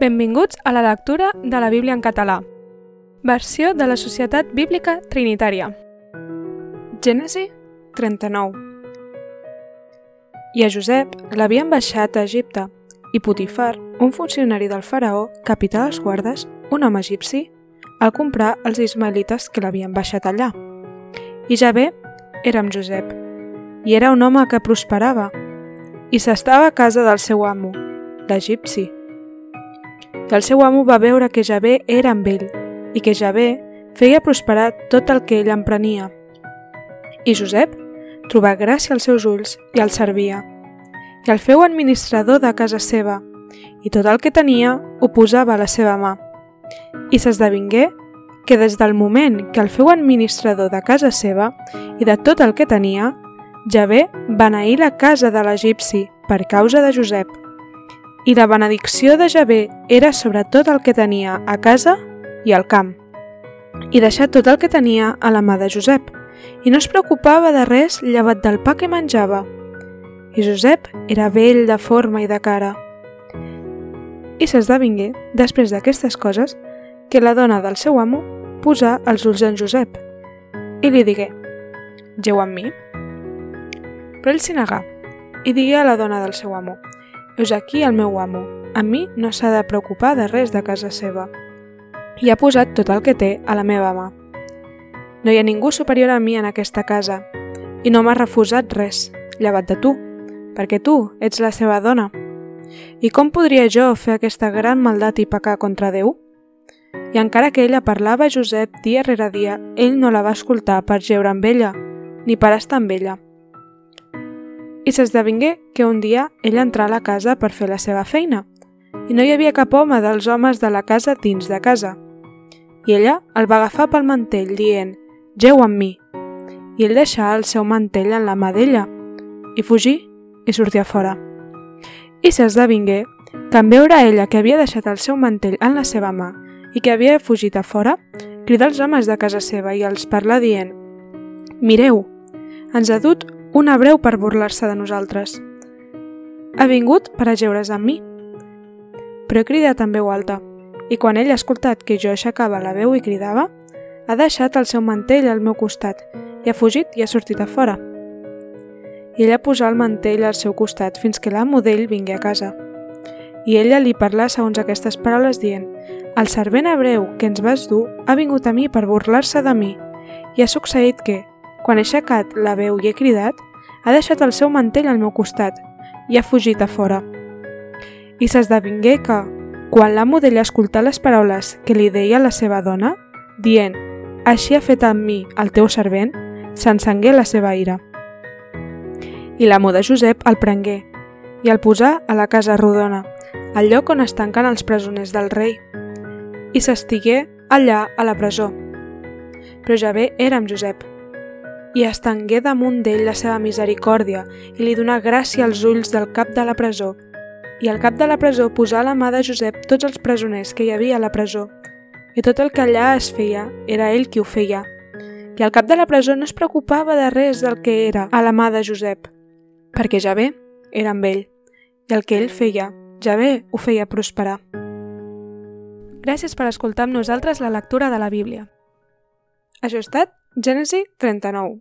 Benvinguts a la lectura de la Bíblia en català. Versió de la Societat Bíblica Trinitària. Gènesi 39 I a Josep l'havien baixat a Egipte, i Potifar, un funcionari del faraó, capità dels guardes, un home egipci, al comprar els ismaelites que l'havien baixat allà. I Javé era amb Josep, i era un home que prosperava, i s'estava a casa del seu amo, l'egipci, i el seu amo va veure que Javé era amb ell i que Javé feia prosperar tot el que ell emprenia. I Josep trobà gràcia als seus ulls i el servia, i el feu administrador de casa seva, i tot el que tenia ho posava a la seva mà. I s'esdevingué que des del moment que el feu administrador de casa seva i de tot el que tenia, Javé beneir la casa de l'egipci per causa de Josep i la benedicció de Javé era sobre tot el que tenia a casa i al camp, i deixar tot el que tenia a la mà de Josep, i no es preocupava de res llevat del pa que menjava. I Josep era vell de forma i de cara. I s'esdevingué, després d'aquestes coses, que la dona del seu amo posà els ulls en Josep i li digué «Geu amb mi?» Però ell s'hi negà i digué a la dona del seu amo Heus aquí el meu amo. A mi no s'ha de preocupar de res de casa seva. I ha posat tot el que té a la meva mà. No hi ha ningú superior a mi en aquesta casa, i no m'ha refusat res, llevat de tu, perquè tu ets la seva dona. I com podria jo fer aquesta gran maldat i pecar contra Déu? I encara que ella parlava a Josep dia rere dia, ell no la va escoltar per geure amb ella, ni per estar amb ella. I s'esdevingué que un dia ell entrà a la casa per fer la seva feina i no hi havia cap home dels homes de la casa dins de casa. I ella el va agafar pel mantell dient «Geu amb mi!» i ell deixà el seu mantell en la mà d'ella i fugí i sortia fora. I s'esdevingué que en veure ella que havia deixat el seu mantell en la seva mà i que havia fugit a fora, cridà els homes de casa seva i els parla dient «Mireu, ens ha dut un hebreu per burlar-se de nosaltres. Ha vingut per ajeure's amb mi. Però he cridat en veu alta, i quan ell ha escoltat que jo aixecava la veu i cridava, ha deixat el seu mantell al meu costat i ha fugit i ha sortit a fora. I ella posà el mantell al seu costat fins que l'amo d'ell vingué a casa. I ella li parlà segons aquestes paraules dient «El servent hebreu que ens vas dur ha vingut a mi per burlar-se de mi i ha succeït que, quan he aixecat la veu i he cridat, ha deixat el seu mantell al meu costat i ha fugit a fora. I s'esdevingué que, quan l'amo d'ella escoltà les paraules que li deia la seva dona, dient «Així ha fet amb mi el teu servent», s'encengué la seva ira. I l'amo de Josep el prengué i el posà a la casa rodona, al lloc on es tanquen els presoners del rei, i s'estigué allà a la presó. Però Javé era amb Josep, i estengué damunt d'ell la seva misericòrdia i li donà gràcia als ulls del cap de la presó. I al cap de la presó posà a la mà de Josep tots els presoners que hi havia a la presó, i tot el que allà es feia era ell qui ho feia. I al cap de la presó no es preocupava de res del que era a la mà de Josep, perquè ja bé era amb ell, i el que ell feia, ja bé ho feia prosperar. Gràcies per escoltar amb nosaltres la lectura de la Bíblia. Això ha estat Gènesi 39.